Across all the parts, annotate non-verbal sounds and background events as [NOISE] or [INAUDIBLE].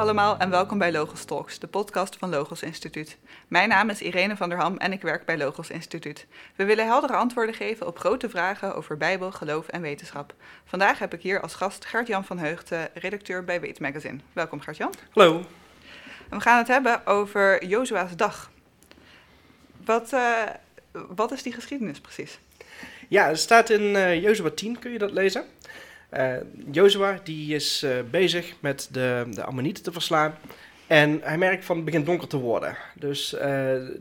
allemaal en welkom bij Logos Talks, de podcast van Logos Instituut. Mijn naam is Irene van der Ham en ik werk bij Logos Instituut. We willen heldere antwoorden geven op grote vragen over Bijbel, geloof en wetenschap. Vandaag heb ik hier als gast Gert-Jan van Heugten, redacteur bij Weet Magazine. Welkom Gert-Jan. Hallo. En we gaan het hebben over Jozua's dag. Wat, uh, wat is die geschiedenis precies? Ja, het staat in uh, Jozua 10, kun je dat lezen. Uh, Jozua die is uh, bezig met de, de Ammonieten te verslaan. En hij merkt van het begint donker te worden. Dus uh,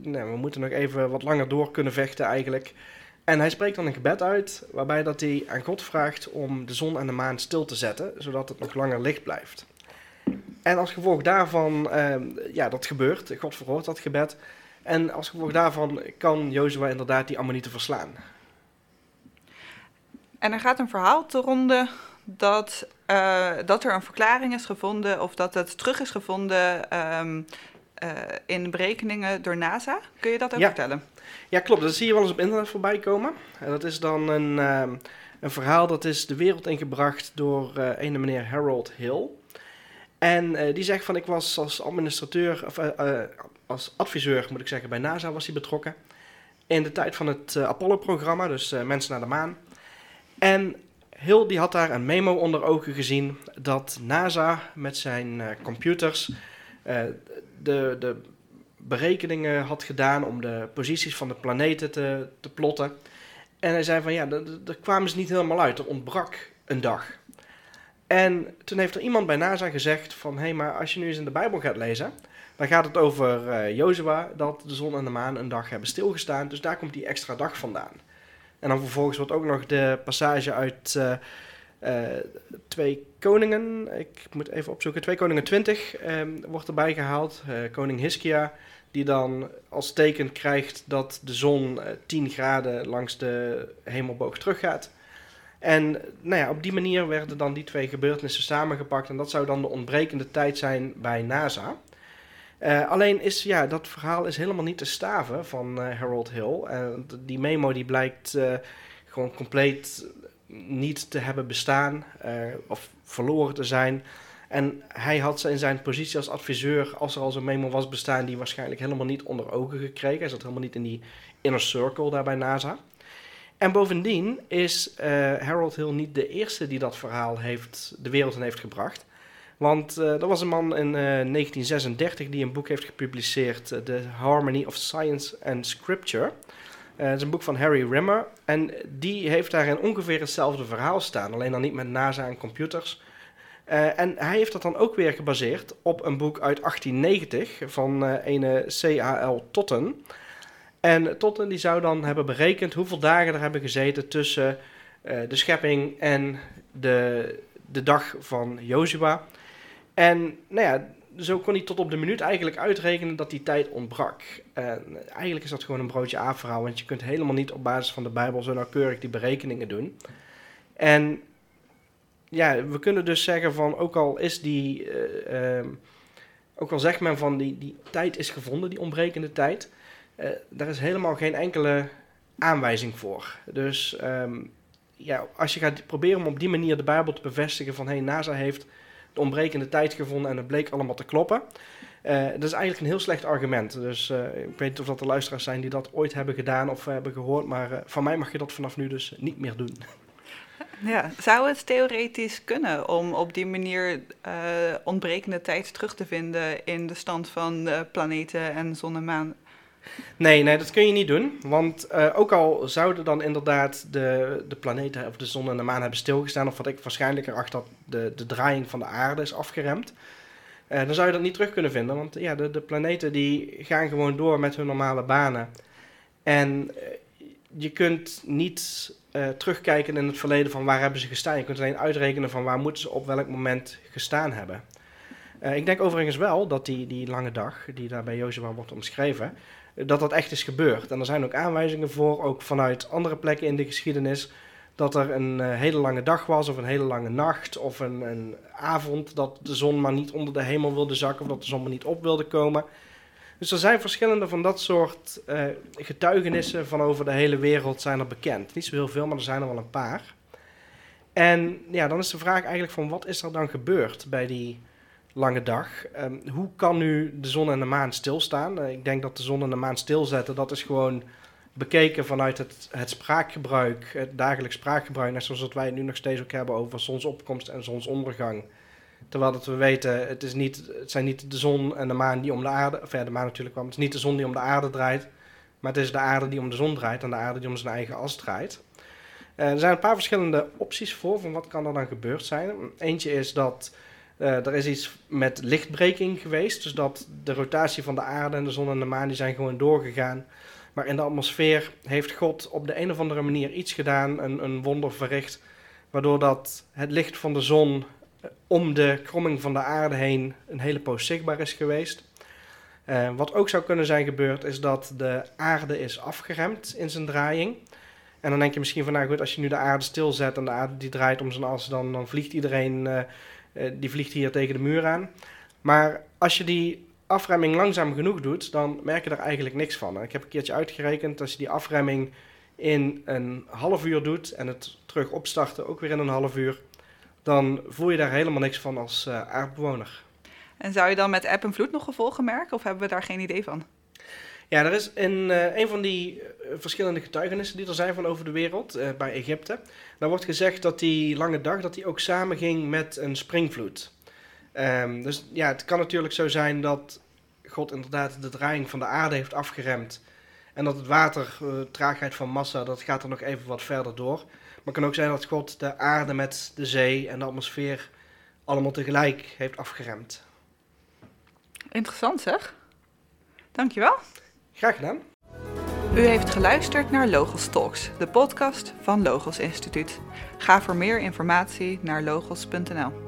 nou, we moeten nog even wat langer door kunnen vechten eigenlijk. En hij spreekt dan een gebed uit, waarbij dat hij aan God vraagt om de zon en de maan stil te zetten, zodat het nog langer licht blijft. En als gevolg daarvan, ja, dat gebeurt. God verhoort dat gebed. En als gevolg daarvan kan Jozua inderdaad die Ammonieten verslaan. En er gaat een verhaal te ronde dat, uh, dat er een verklaring is gevonden of dat het terug is gevonden um, uh, in berekeningen door NASA. Kun je dat ook ja. vertellen? Ja, klopt. Dat zie je wel eens op internet voorbij komen. En dat is dan een, uh, een verhaal dat is de wereld ingebracht door een meneer Harold Hill. En die zegt van ik was als administrateur, of als adviseur moet ik zeggen, bij NASA was hij betrokken. In de tijd van het Apollo-programma, dus mensen naar de maan. En Hill die had daar een memo onder ogen gezien dat NASA met zijn uh, computers uh, de, de berekeningen had gedaan om de posities van de planeten te, te plotten. En hij zei van ja, daar kwamen ze niet helemaal uit. Er ontbrak een dag. En toen heeft er iemand bij NASA gezegd van hé, hey, maar als je nu eens in de Bijbel gaat lezen, dan gaat het over uh, Jozua dat de zon en de maan een dag hebben stilgestaan. Dus daar komt die extra dag vandaan. En dan vervolgens wordt ook nog de passage uit uh, uh, Twee Koningen, ik moet even opzoeken, Twee Koningen 20 um, wordt erbij gehaald. Uh, koning Hiskia, die dan als teken krijgt dat de zon 10 graden langs de hemelboog teruggaat. En nou ja, op die manier werden dan die twee gebeurtenissen samengepakt. En dat zou dan de ontbrekende tijd zijn bij NASA. Uh, alleen is ja, dat verhaal is helemaal niet te staven van uh, Harold Hill. Uh, die memo die blijkt gewoon compleet niet te hebben bestaan of verloren te zijn. En hij had in zijn positie als adviseur, als er al zo'n memo was bestaan, die waarschijnlijk helemaal niet onder ogen gekregen. Hij zat helemaal niet in die inner circle daar bij NASA. En bovendien is Harold Hill niet de eerste die dat verhaal heeft, de wereld in heeft gebracht. Want uh, er was een man in uh, 1936 die een boek heeft gepubliceerd, uh, The Harmony of Science and Scripture. Het is een boek van Harry Rimmer en die heeft daarin ongeveer hetzelfde verhaal staan, alleen dan niet met NASA en computers. en hij heeft dat dan ook weer gebaseerd op een boek uit 1890 van een C.A.L. Totten. En Totten die zou dan hebben berekend hoeveel dagen er hebben gezeten tussen de schepping en de, de dag van Jozua. En nou ja, zo kon hij tot op de minuut eigenlijk uitrekenen dat die tijd ontbrak. En eigenlijk is dat gewoon een broodje A-verhaal, want je kunt helemaal niet op basis van de Bijbel zo nauwkeurig die berekeningen doen. En ja, we kunnen dus zeggen van, ook al is die, uh, um, ook al zegt men van die, die tijd is gevonden, die ontbrekende tijd, uh, daar is helemaal geen enkele aanwijzing voor. Dus um, ja, als je gaat proberen om op die manier de Bijbel te bevestigen van, hé, hey, NASA heeft de ontbrekende tijd gevonden en het bleek allemaal te kloppen. Uh, dat is eigenlijk een heel slecht argument. Dus uh, ik weet niet of dat de luisteraars zijn die dat ooit hebben gedaan of hebben gehoord. Maar van mij mag je dat vanaf nu dus niet meer doen. [LAUGHS] Ja, zou het theoretisch kunnen om op die manier ontbrekende tijd terug te vinden in de stand van planeten en zon en maan? Nee, nee, dat kun je niet doen. Want uh, ook al zouden dan inderdaad de, de planeten of de zon en de maan hebben stilgestaan, of wat ik waarschijnlijk erachter dat de, de draaiing van de aarde is afgeremd, uh, dan zou je dat niet terug kunnen vinden. Want ja, de, de planeten die gaan gewoon door met hun normale banen. En uh, je kunt niet terugkijken in het verleden van waar hebben ze gestaan. Je kunt alleen uitrekenen van waar moeten ze op welk moment gestaan hebben. Ik denk overigens wel dat die, die lange dag, die daar bij Jozua wordt omschreven, dat dat echt is gebeurd. En er zijn ook aanwijzingen voor, ook vanuit andere plekken in de geschiedenis, dat er een uh, hele lange dag was, of een hele lange nacht, of een, een, avond dat de zon maar niet onder de hemel wilde zakken, of dat de zon maar niet op wilde komen. Dus er zijn verschillende van dat soort getuigenissen van over de hele wereld zijn er bekend. Niet zo heel veel, maar er zijn er wel een paar. En ja, dan is de vraag eigenlijk van wat is er dan gebeurd bij die lange dag. Ehm, hoe kan nu de zon en de maan stilstaan? Uh, ik denk dat de zon en de maan stilzetten, dat is gewoon bekeken vanuit het, het spraakgebruik, het dagelijks spraakgebruik, net zoals dat wij het nu nog steeds ook hebben over zonsopkomst en zonsondergang. Terwijl dat we weten, het, is niet, het zijn niet de zon en de maan die om de aarde, of maan natuurlijk kwam, het is niet de zon die om de aarde draait, maar het is de aarde die om de zon draait en de aarde die om zijn eigen as draait. Uh, er zijn een paar verschillende opties voor van wat kan er dan gebeurd zijn. Eentje is dat uh, er is iets met lichtbreking geweest, dus dat de rotatie van de aarde en de zon en de maan die zijn gewoon doorgegaan. Maar in de atmosfeer heeft God op de een of andere manier iets gedaan, een, een wonder verricht, waardoor dat het licht van de zon eh, om de kromming van de aarde heen een hele poos zichtbaar is geweest. Uh, wat ook zou kunnen zijn gebeurd, is dat de aarde is afgeremd in zijn draaiing. En dan denk je misschien van, nou goed, als je nu de aarde stilzet en de aarde die draait om zijn as, dan, dan vliegt iedereen, uh, die vliegt hier tegen de muur aan. Maar als je die afremming langzaam genoeg doet, dan merk je er eigenlijk niks van. Ik heb een keertje uitgerekend, als je die afremming in een half uur doet en het terug opstarten ook weer in een half uur, dan voel je daar helemaal niks van als uh, aardbewoner. En zou je dan met app en vloed nog gevolgen merken of hebben we daar geen idee van? Ja, er is in uh, een van die uh, verschillende getuigenissen die er zijn van over de wereld, uh, bij Egypte, daar wordt gezegd dat die lange dag dat die ook samenging met een springvloed. Um, dus ja, het kan natuurlijk zo zijn dat God inderdaad de draaiing van de aarde heeft afgeremd. En dat het water, traagheid van massa, dat gaat er nog even wat verder door. Maar het kan ook zijn dat God de aarde met de zee en de atmosfeer allemaal tegelijk heeft afgeremd. Interessant zeg. Dankjewel. Graag gedaan. U heeft geluisterd naar Logos Talks, de podcast van Logos Instituut. Ga voor meer informatie naar logos.nl.